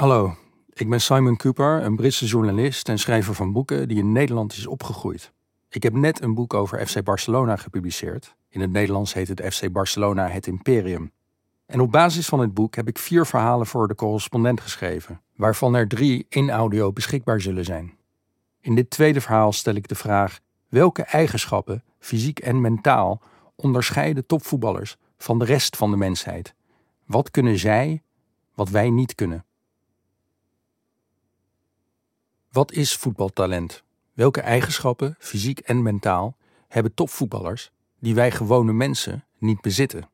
Hallo, ik ben Simon Cooper, een Britse journalist en schrijver van boeken die in Nederland is opgegroeid. Ik heb net een boek over FC Barcelona gepubliceerd. In het Nederlands heet het FC Barcelona Het Imperium. En op basis van het boek heb ik vier verhalen voor de correspondent geschreven, waarvan er drie in audio beschikbaar zullen zijn. In dit tweede verhaal stel ik de vraag: welke eigenschappen, fysiek en mentaal, onderscheiden topvoetballers van de rest van de mensheid? Wat kunnen zij, wat wij niet kunnen? Wat is voetbaltalent? Welke eigenschappen, fysiek en mentaal, hebben topvoetballers die wij gewone mensen niet bezitten?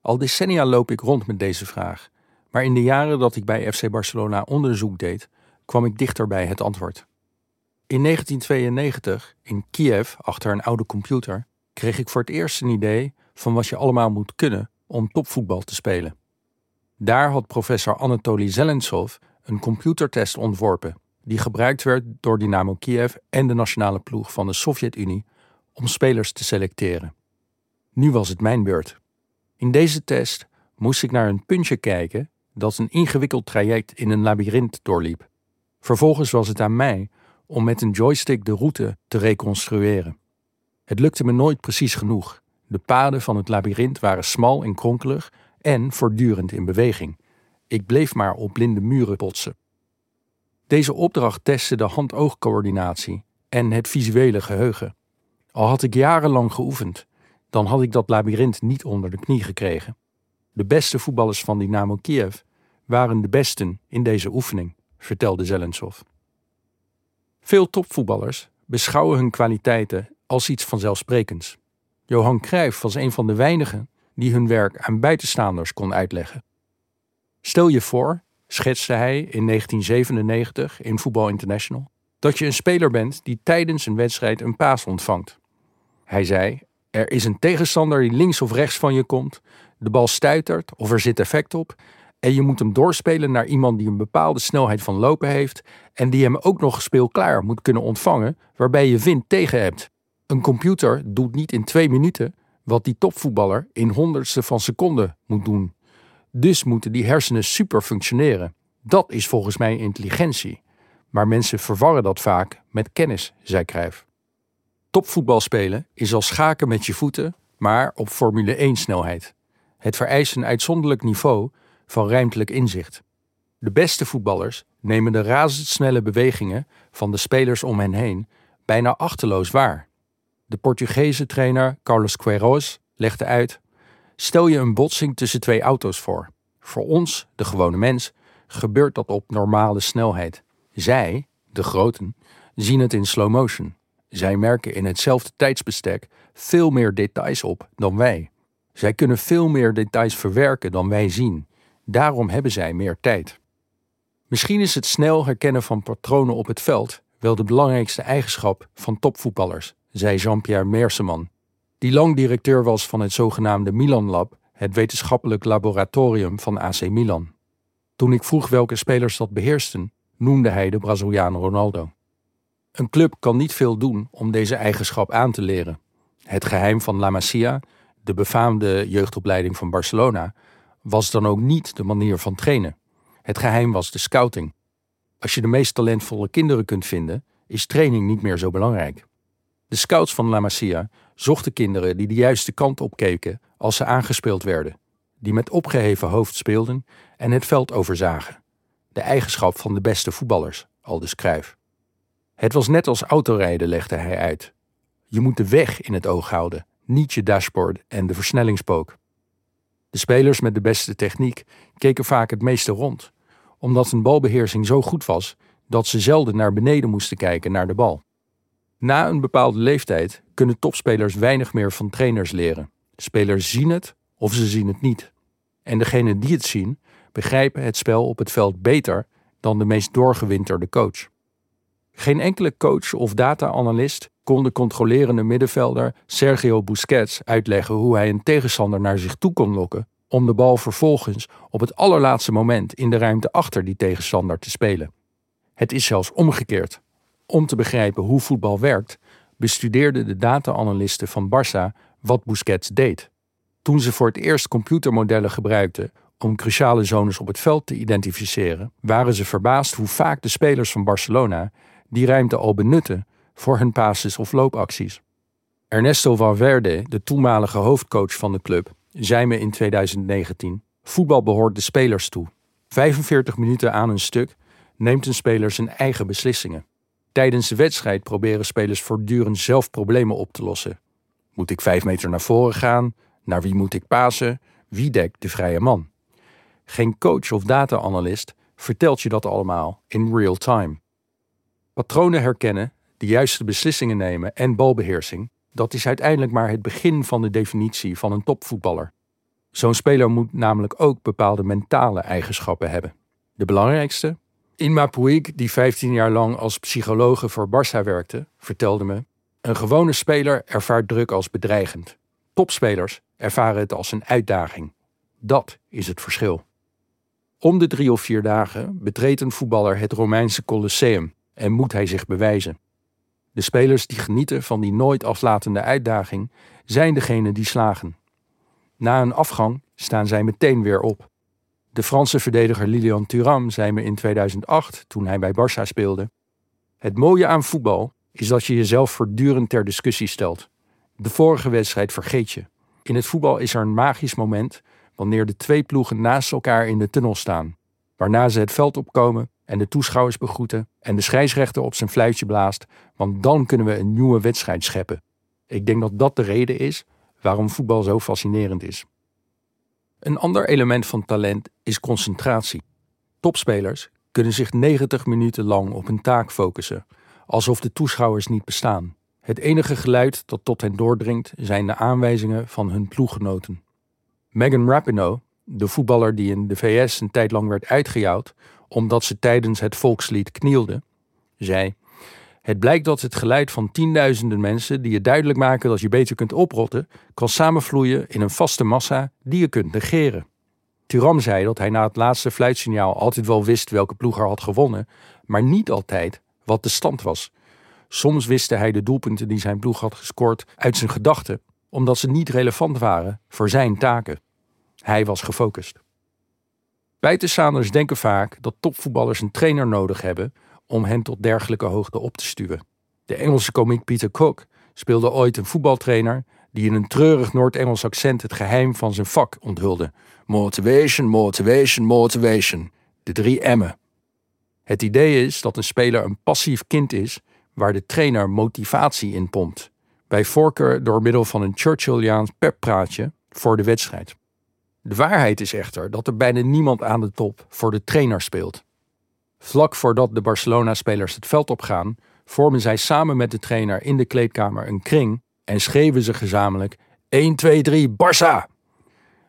Al decennia loop ik rond met deze vraag, maar in de jaren dat ik bij FC Barcelona onderzoek deed, kwam ik dichter bij het antwoord. In 1992, in Kiev, achter een oude computer, kreeg ik voor het eerst een idee van wat je allemaal moet kunnen om topvoetbal te spelen. Daar had professor Anatoly Zelentsov een computertest ontworpen die gebruikt werd door Dynamo Kiev en de nationale ploeg van de Sovjet-Unie om spelers te selecteren. Nu was het mijn beurt. In deze test moest ik naar een puntje kijken dat een ingewikkeld traject in een labyrint doorliep. Vervolgens was het aan mij om met een joystick de route te reconstrueren. Het lukte me nooit precies genoeg. De paden van het labyrint waren smal en kronkelig en voortdurend in beweging. Ik bleef maar op blinde muren botsen. Deze opdracht testte de hand-oogcoördinatie en het visuele geheugen. Al had ik jarenlang geoefend, dan had ik dat labyrint niet onder de knie gekregen. De beste voetballers van Dynamo Kiev waren de besten in deze oefening, vertelde Zelensov. Veel topvoetballers beschouwen hun kwaliteiten als iets vanzelfsprekends. Johan Cruijff was een van de weinigen die hun werk aan buitenstaanders kon uitleggen. Stel je voor schetste hij in 1997 in Football International dat je een speler bent die tijdens een wedstrijd een paas ontvangt. Hij zei: Er is een tegenstander die links of rechts van je komt, de bal stuitert of er zit effect op, en je moet hem doorspelen naar iemand die een bepaalde snelheid van lopen heeft en die hem ook nog speelklaar moet kunnen ontvangen, waarbij je wind tegen hebt. Een computer doet niet in twee minuten wat die topvoetballer in honderdste van seconde moet doen. Dus moeten die hersenen super functioneren. Dat is volgens mij intelligentie. Maar mensen verwarren dat vaak met kennis, zei Cruijff. Topvoetbal spelen is als schaken met je voeten, maar op Formule 1 snelheid. Het vereist een uitzonderlijk niveau van ruimtelijk inzicht. De beste voetballers nemen de razendsnelle bewegingen van de spelers om hen heen bijna achterloos waar. De Portugese trainer Carlos Queiroz legde uit Stel je een botsing tussen twee auto's voor. Voor ons, de gewone mens, gebeurt dat op normale snelheid. Zij, de groten, zien het in slow motion. Zij merken in hetzelfde tijdsbestek veel meer details op dan wij. Zij kunnen veel meer details verwerken dan wij zien. Daarom hebben zij meer tijd. Misschien is het snel herkennen van patronen op het veld wel de belangrijkste eigenschap van topvoetballers, zei Jean-Pierre Meerseman, die lang directeur was van het zogenaamde Milan Lab, het wetenschappelijk laboratorium van AC Milan. Toen ik vroeg welke spelers dat beheersten, noemde hij de Braziliaan Ronaldo. Een club kan niet veel doen om deze eigenschap aan te leren. Het geheim van La Masia, de befaamde jeugdopleiding van Barcelona, was dan ook niet de manier van trainen. Het geheim was de scouting. Als je de meest talentvolle kinderen kunt vinden, is training niet meer zo belangrijk. De scouts van La Masia zochten kinderen die de juiste kant op keken als ze aangespeeld werden, die met opgeheven hoofd speelden en het veld overzagen. De eigenschap van de beste voetballers, aldus Cruijff. Het was net als autorijden, legde hij uit. Je moet de weg in het oog houden, niet je dashboard en de versnellingspook. De spelers met de beste techniek keken vaak het meeste rond, omdat hun balbeheersing zo goed was dat ze zelden naar beneden moesten kijken naar de bal. Na een bepaalde leeftijd kunnen topspelers weinig meer van trainers leren. Spelers zien het of ze zien het niet. En degenen die het zien, begrijpen het spel op het veld beter dan de meest doorgewinterde coach. Geen enkele coach of data-analyst kon de controlerende middenvelder Sergio Busquets uitleggen hoe hij een tegenstander naar zich toe kon lokken om de bal vervolgens op het allerlaatste moment in de ruimte achter die tegenstander te spelen. Het is zelfs omgekeerd. Om te begrijpen hoe voetbal werkt, bestudeerden de data-analysten van Barça wat Busquets deed. Toen ze voor het eerst computermodellen gebruikten om cruciale zones op het veld te identificeren, waren ze verbaasd hoe vaak de spelers van Barcelona die ruimte al benutten voor hun passes of loopacties. Ernesto Valverde, de toenmalige hoofdcoach van de club, zei me in 2019: Voetbal behoort de spelers toe. 45 minuten aan een stuk neemt een speler zijn eigen beslissingen. Tijdens de wedstrijd proberen spelers voortdurend zelf problemen op te lossen. Moet ik vijf meter naar voren gaan? Naar wie moet ik pasen? Wie dekt de vrije man? Geen coach of data-analyst vertelt je dat allemaal in real time. Patronen herkennen, de juiste beslissingen nemen en balbeheersing, dat is uiteindelijk maar het begin van de definitie van een topvoetballer. Zo'n speler moet namelijk ook bepaalde mentale eigenschappen hebben. De belangrijkste? Inma Puig, die 15 jaar lang als psychologe voor Barça werkte, vertelde me: Een gewone speler ervaart druk als bedreigend. Topspelers ervaren het als een uitdaging. Dat is het verschil. Om de drie of vier dagen betreedt een voetballer het Romeinse Colosseum en moet hij zich bewijzen. De spelers die genieten van die nooit aflatende uitdaging zijn degenen die slagen. Na een afgang staan zij meteen weer op. De Franse verdediger Lilian Thuram zei me in 2008, toen hij bij Barça speelde: Het mooie aan voetbal is dat je jezelf voortdurend ter discussie stelt. De vorige wedstrijd vergeet je. In het voetbal is er een magisch moment wanneer de twee ploegen naast elkaar in de tunnel staan, waarna ze het veld opkomen en de toeschouwers begroeten en de scheidsrechter op zijn fluitje blaast, want dan kunnen we een nieuwe wedstrijd scheppen. Ik denk dat dat de reden is waarom voetbal zo fascinerend is. Een ander element van talent is concentratie. Topspelers kunnen zich 90 minuten lang op een taak focussen, alsof de toeschouwers niet bestaan. Het enige geluid dat tot hen doordringt zijn de aanwijzingen van hun ploeggenoten. Megan Rapinoe, de voetballer die in de VS een tijd lang werd uitgejouwd omdat ze tijdens het volkslied knielde, zei: Het blijkt dat het geluid van tienduizenden mensen die je duidelijk maken dat je beter kunt oprotten, kan samenvloeien in een vaste massa die je kunt negeren. Turam zei dat hij na het laatste fluitsignaal altijd wel wist welke ploeg er had gewonnen, maar niet altijd wat de stand was. Soms wist hij de doelpunten die zijn ploeg had gescoord uit zijn gedachten, omdat ze niet relevant waren voor zijn taken. Hij was gefocust. Buitenstaanders denken vaak dat topvoetballers een trainer nodig hebben om hen tot dergelijke hoogte op te stuwen. De Engelse komiek Peter Cook speelde ooit een voetbaltrainer die in een treurig Noord-Engels accent het geheim van zijn vak onthulde. Motivation, motivation, motivation. De drie M'en. Het idee is dat een speler een passief kind is waar de trainer motivatie in pompt. Bij voorkeur door middel van een Churchilliaans peppraatje voor de wedstrijd. De waarheid is echter dat er bijna niemand aan de top voor de trainer speelt. Vlak voordat de Barcelona-spelers het veld opgaan, vormen zij samen met de trainer in de kleedkamer een kring en schreeuwen ze gezamenlijk 1, 2, 3, Barça!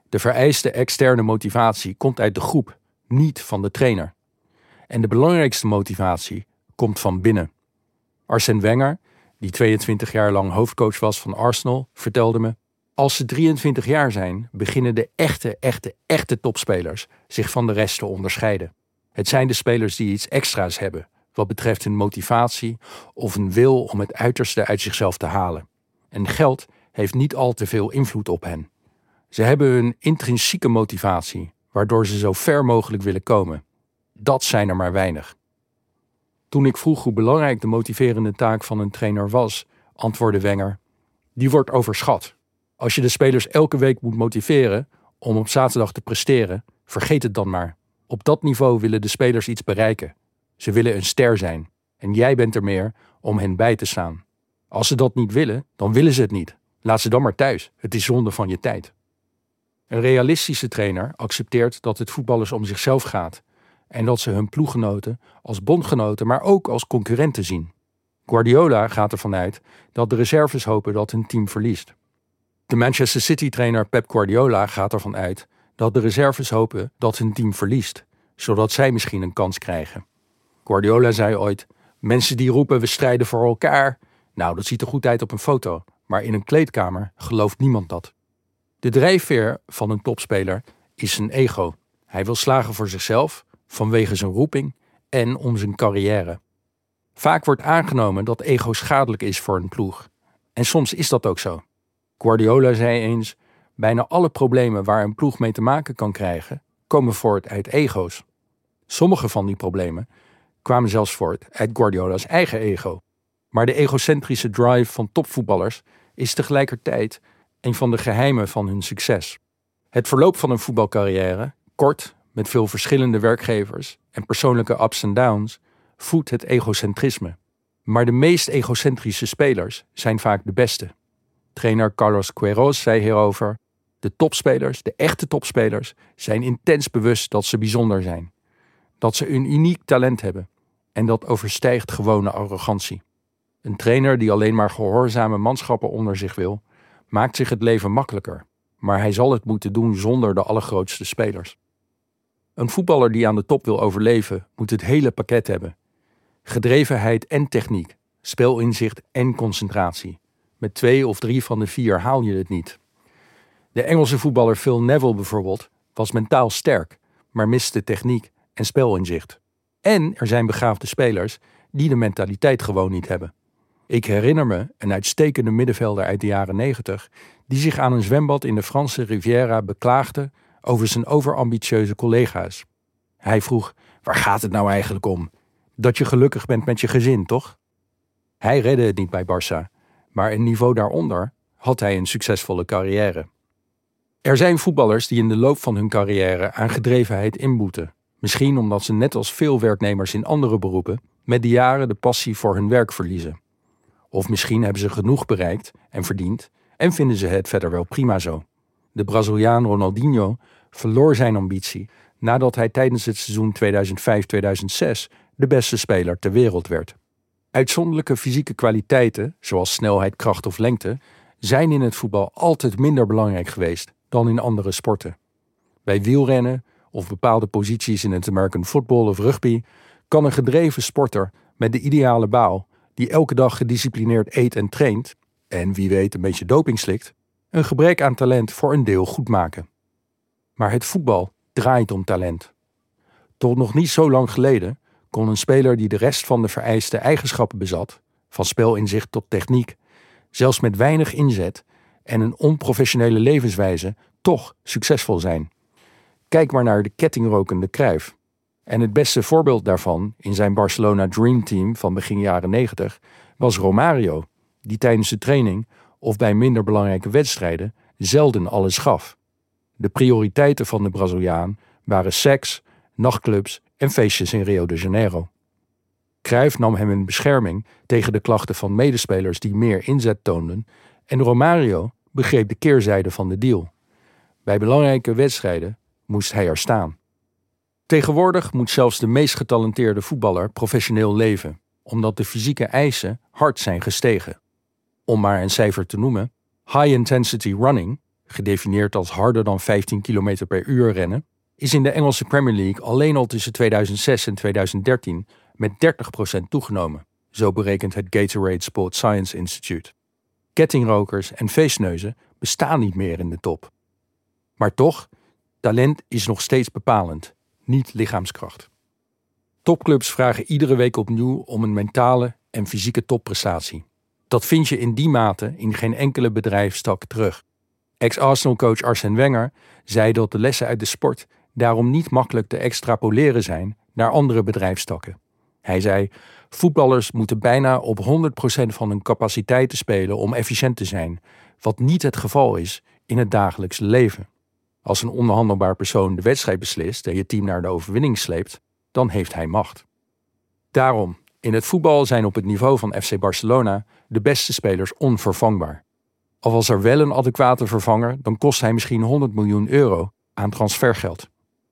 De vereiste externe motivatie komt uit de groep, niet van de trainer. En de belangrijkste motivatie komt van binnen. Arsène Wenger, die 22 jaar lang hoofdcoach was van Arsenal, vertelde me: Als ze 23 jaar zijn, beginnen de echte, echte, echte topspelers zich van de rest te onderscheiden. Het zijn de spelers die iets extra's hebben, wat betreft hun motivatie of een wil om het uiterste uit zichzelf te halen. En geld heeft niet al te veel invloed op hen. Ze hebben hun intrinsieke motivatie, waardoor ze zo ver mogelijk willen komen. Dat zijn er maar weinig. Toen ik vroeg hoe belangrijk de motiverende taak van een trainer was, antwoordde Wenger: Die wordt overschat. Als je de spelers elke week moet motiveren om op zaterdag te presteren, vergeet het dan maar. Op dat niveau willen de spelers iets bereiken. Ze willen een ster zijn. En jij bent er meer om hen bij te staan. Als ze dat niet willen, dan willen ze het niet. Laat ze dan maar thuis. Het is zonde van je tijd. Een realistische trainer accepteert dat het voetballers om zichzelf gaat en dat ze hun ploeggenoten als bondgenoten, maar ook als concurrenten zien. Guardiola gaat ervan uit dat de reserves hopen dat hun team verliest. De Manchester City-trainer Pep Guardiola gaat ervan uit dat de reserves hopen dat hun team verliest, zodat zij misschien een kans krijgen. Guardiola zei ooit: Mensen die roepen we strijden voor elkaar. Nou, dat ziet er goed uit op een foto, maar in een kleedkamer gelooft niemand dat. De drijfveer van een topspeler is zijn ego. Hij wil slagen voor zichzelf, vanwege zijn roeping en om zijn carrière. Vaak wordt aangenomen dat ego schadelijk is voor een ploeg. En soms is dat ook zo. Guardiola zei eens: bijna alle problemen waar een ploeg mee te maken kan krijgen, komen voort uit ego's. Sommige van die problemen kwamen zelfs voort uit Guardiola's eigen ego. Maar de egocentrische drive van topvoetballers is tegelijkertijd een van de geheimen van hun succes. Het verloop van een voetbalcarrière, kort, met veel verschillende werkgevers en persoonlijke ups en downs, voedt het egocentrisme. Maar de meest egocentrische spelers zijn vaak de beste. Trainer Carlos Queiroz zei hierover: De topspelers, de echte topspelers, zijn intens bewust dat ze bijzonder zijn. Dat ze een uniek talent hebben en dat overstijgt gewone arrogantie. Een trainer die alleen maar gehoorzame manschappen onder zich wil, maakt zich het leven makkelijker, maar hij zal het moeten doen zonder de allergrootste spelers. Een voetballer die aan de top wil overleven, moet het hele pakket hebben: gedrevenheid en techniek, speelinzicht en concentratie. Met twee of drie van de vier haal je het niet. De Engelse voetballer Phil Neville bijvoorbeeld was mentaal sterk, maar miste techniek en speelinzicht. En er zijn begaafde spelers die de mentaliteit gewoon niet hebben. Ik herinner me een uitstekende middenvelder uit de jaren 90 die zich aan een zwembad in de Franse Riviera beklaagde over zijn overambitieuze collega's. Hij vroeg: Waar gaat het nou eigenlijk om? Dat je gelukkig bent met je gezin, toch? Hij redde het niet bij Barça, maar een niveau daaronder had hij een succesvolle carrière. Er zijn voetballers die in de loop van hun carrière aan gedrevenheid inboeten. Misschien omdat ze net als veel werknemers in andere beroepen met de jaren de passie voor hun werk verliezen. Of misschien hebben ze genoeg bereikt en verdiend en vinden ze het verder wel prima zo. De Braziliaan Ronaldinho verloor zijn ambitie nadat hij tijdens het seizoen 2005-2006 de beste speler ter wereld werd. Uitzonderlijke fysieke kwaliteiten, zoals snelheid, kracht of lengte, zijn in het voetbal altijd minder belangrijk geweest dan in andere sporten. Bij wielrennen of bepaalde posities in het American football of rugby kan een gedreven sporter met de ideale bouw, die elke dag gedisciplineerd eet en traint, en wie weet een beetje doping slikt, een gebrek aan talent voor een deel goed maken. Maar het voetbal draait om talent. Tot nog niet zo lang geleden kon een speler die de rest van de vereiste eigenschappen bezat, van spelinzicht tot techniek, zelfs met weinig inzet en een onprofessionele levenswijze, toch succesvol zijn. Kijk maar naar de kettingrokende Cruijff. En het beste voorbeeld daarvan in zijn Barcelona Dream Team van begin jaren 90 was Romario, die tijdens de training of bij minder belangrijke wedstrijden zelden alles gaf. De prioriteiten van de Braziliaan waren seks, nachtclubs en feestjes in Rio de Janeiro. Cruijff nam hem in bescherming tegen de klachten van medespelers die meer inzet toonden en Romario begreep de keerzijde van de deal. Bij belangrijke wedstrijden moest hij er staan. Tegenwoordig moet zelfs de meest getalenteerde voetballer professioneel leven, omdat de fysieke eisen hard zijn gestegen. Om maar een cijfer te noemen, high intensity running, gedefinieerd als harder dan 15 km per uur rennen, is in de Engelse Premier League alleen al tussen 2006 en 2013 met 30% toegenomen, zo berekent het Gatorade Sport Science Institute. Kettingrokers en feestneuzen bestaan niet meer in de top. Maar toch, talent is nog steeds bepalend, niet lichaamskracht. Topclubs vragen iedere week opnieuw om een mentale en fysieke topprestatie. Dat vind je in die mate in geen enkele bedrijfstak terug. Ex-Arsenal-coach Arsène Wenger zei dat de lessen uit de sport daarom niet makkelijk te extrapoleren zijn naar andere bedrijfstakken. Hij zei: Voetballers moeten bijna op 100% van hun capaciteiten spelen om efficiënt te zijn, wat niet het geval is in het dagelijks leven. Als een onhandelbaar persoon de wedstrijd beslist en je team naar de overwinning sleept, dan heeft hij macht. Daarom, in het voetbal zijn op het niveau van FC Barcelona de beste spelers onvervangbaar. Al was er wel een adequate vervanger, dan kost hij misschien 100 miljoen euro aan transfergeld.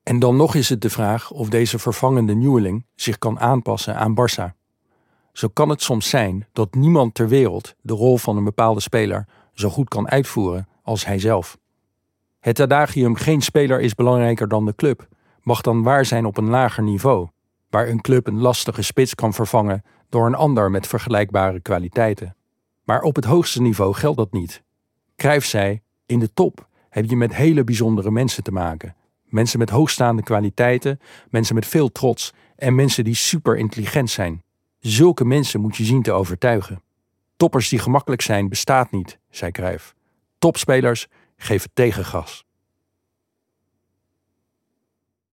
En dan nog is het de vraag of deze vervangende nieuweling zich kan aanpassen aan Barça. Zo kan het soms zijn dat niemand ter wereld de rol van een bepaalde speler zo goed kan uitvoeren als hij zelf. Het adagium geen speler is belangrijker dan de club mag dan waar zijn op een lager niveau, waar een club een lastige spits kan vervangen door een ander met vergelijkbare kwaliteiten. Maar op het hoogste niveau geldt dat niet. Cruijff zei, in de top heb je met hele bijzondere mensen te maken. Mensen met hoogstaande kwaliteiten, mensen met veel trots en mensen die super intelligent zijn. Zulke mensen moet je zien te overtuigen. Toppers die gemakkelijk zijn bestaat niet, zei Cruijff. Topspelers geven tegengas.